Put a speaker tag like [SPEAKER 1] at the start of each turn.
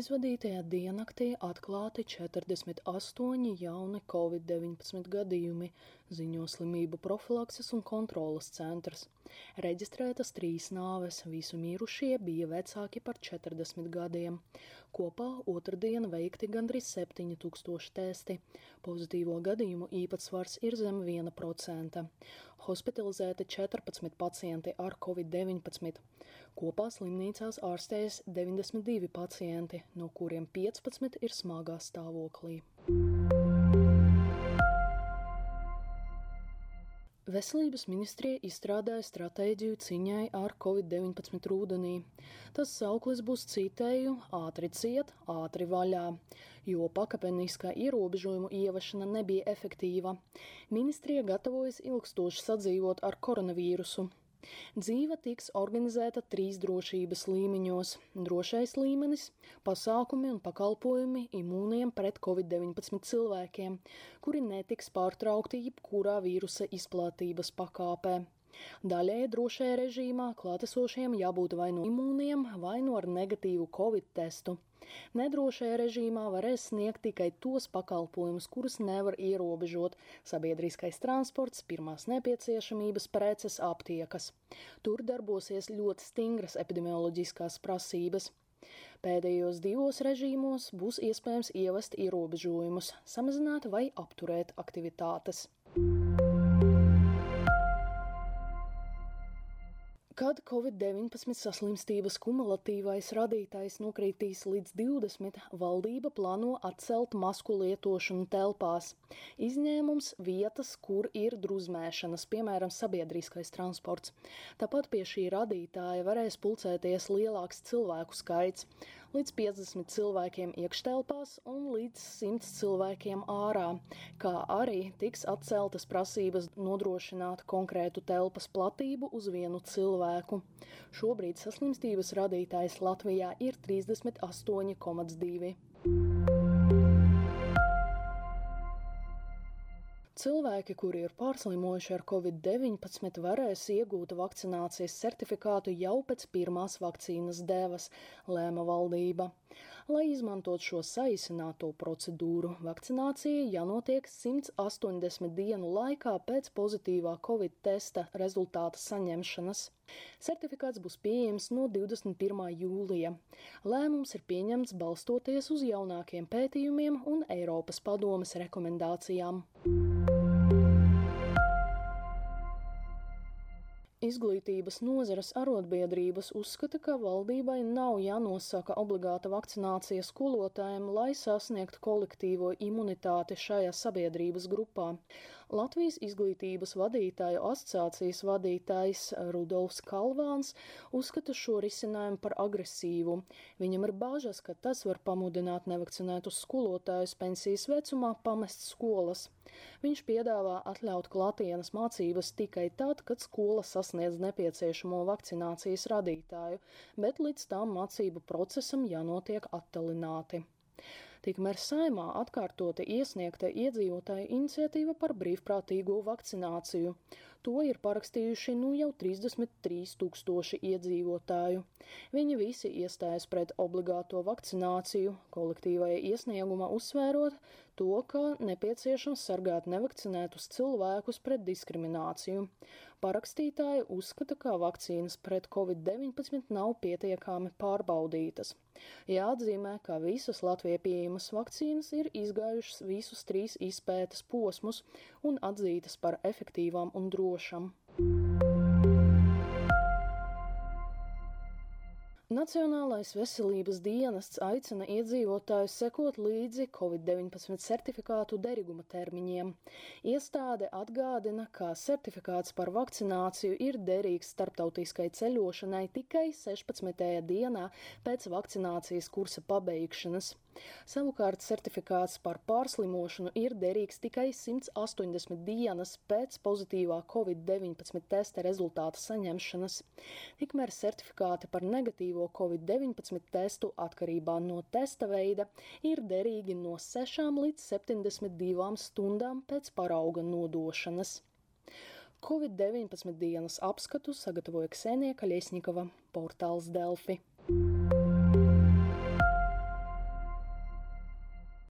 [SPEAKER 1] Aizvadītajā diennaktī atklāti 48 jauni covid-19 gadījumi, ziņo Slimību profilakses un kontroles centrs. Reģistrētas trīs nāves, visu mirušie bija vecāki par 40 gadiem. Kopā otrdien veikti gandrīz 7000 testi. Pozitīvo gadījumu īpatsvars ir zem 1%. Hospitalizēti 14 pacienti ar covid-19. Kopā slimnīcās ārstējas 92 pacienti, no kuriem 15 ir smagā stāvoklī. Veselības ministrija izstrādāja stratēģiju cīņai ar covid-19 rudenī. Tas sauklis būs citēju ātri ciet, ātri vaļā, jo pakāpeniskā ierobežojumu ieviešana nebija efektīva. Ministrija gatavojas ilgstoši sadzīvot ar koronavīrusu. Dzīve tiks organizēta trīs drošības līmeņos - drošais līmenis, pasākumi un pakalpojumi imūniem pret covid-19 cilvēkiem, kuri netiks pārtraukti jebkurā vīrusa izplatības pakāpē. Daļēji drošajā režīmā klātesošiem jābūt vai nu imūniem, vai nu ar negatīvu covid testu. Nedrošajā režīmā varēs sniegt tikai tos pakalpojumus, kurus nevar ierobežot - sabiedriskais transports, pirmās nepieciešamības preces, aptiekas. Tur darbosies ļoti stingras epidemioloģiskās prasības. Pēdējos divos režīmos būs iespējams ievest ierobežojumus, samazināt vai apturēt aktivitātes. Kad Covid-19 saslimstības kumulatīvais radītājs nokritīs līdz 20, valdība plāno atcelt masku lietošanu telpās. Izņēmums vietas, kur ir druzmēšanas, piemēram, sabiedriskais transports. Tāpat pie šī radītāja varēs pulcēties lielāks cilvēku skaits - līdz 50 cilvēkiem iekštelpās un līdz 100 cilvēkiem ārā, kā arī tiks atceltas prasības nodrošināt konkrētu telpas platību uz vienu cilvēku. Šobrīd saslimstības radītājs Latvijā ir 38,2. Cilvēki, kuri ir pārslimojuši ar covid-19, varēs iegūt vakcinācijas certifikātu jau pēc pirmās vakcīnas devas, lēma valdība. Lai izmantot šo saīsināto procedūru, vakcinācija jānotiek 180 dienu laikā pēc pozitīvā covid testa rezultāta saņemšanas. Certifikāts būs pieejams no 21. jūlija. Lēmums ir pieņemts balstoties uz jaunākiem pētījumiem un Eiropas padomes rekomendācijām. Izglītības nozares arotbiedrības uzskata, ka valdībai nav jānosaka obligāta vakcinācija skolotājiem, lai sasniegtu kolektīvo imunitāti šajā sabiedrības grupā. Latvijas izglītības vadītāju asociācijas vadītājs Rudolfs Kalvāns uzskata šo risinājumu par agresīvu. Viņam ir bāžas, ka tas var pamudināt nevakcinētus skolotājus pensijas vecumā pamest skolas. Viņš piedāvā atļaut klātienes mācības tikai tad, kad skola sasniedz nepieciešamo vakcinācijas radītāju, bet līdz tam mācību procesam jānotiek attālināti. Tikmēr saimā atkārtoti iesniegta iedzīvotāja iniciatīva par brīvprātīgo vakcināciju. To ir parakstījuši nu jau 33 tūkstoši iedzīvotāju. Viņi visi iestājas pret obligāto vakcināciju, kolektīvajā iesniegumā uzsvērot to, ka nepieciešams sargāt nevakcinētus cilvēkus pret diskrimināciju. Parakstītāji uzskata, ka vakcīnas pret covid-19 nav pietiekami pārbaudītas. Jāatzīmē, ka visas Latvijai pieejamas vakcīnas ir izgājušas visus trīs izpētes posmus un atzītas par efektīvām un drošām. Nacionālais veselības dienests aicina iedzīvotājus sekot līdzi Covid-19 certifikātu derīguma termiņiem. Iestāde atgādina, ka certifikāts par vakcināciju ir derīgs starptautiskai ceļošanai tikai 16. dienā pēc vakcinācijas kursa pabeigšanas. Savukārt certifikāts par pārslimošanu ir derīgs tikai 180 dienas pēc pozitīvā covid-19 testa rezultāta saņemšanas. Tikmēr certifikāti par negatīvo covid-19 testu atkarībā no testa veida ir derīgi no 6 līdz 72 stundām pēc parauga nodošanas. Covid-19 dienas apskatu sagatavoja Ksenija Kaļiesņikova, portāls Delfi.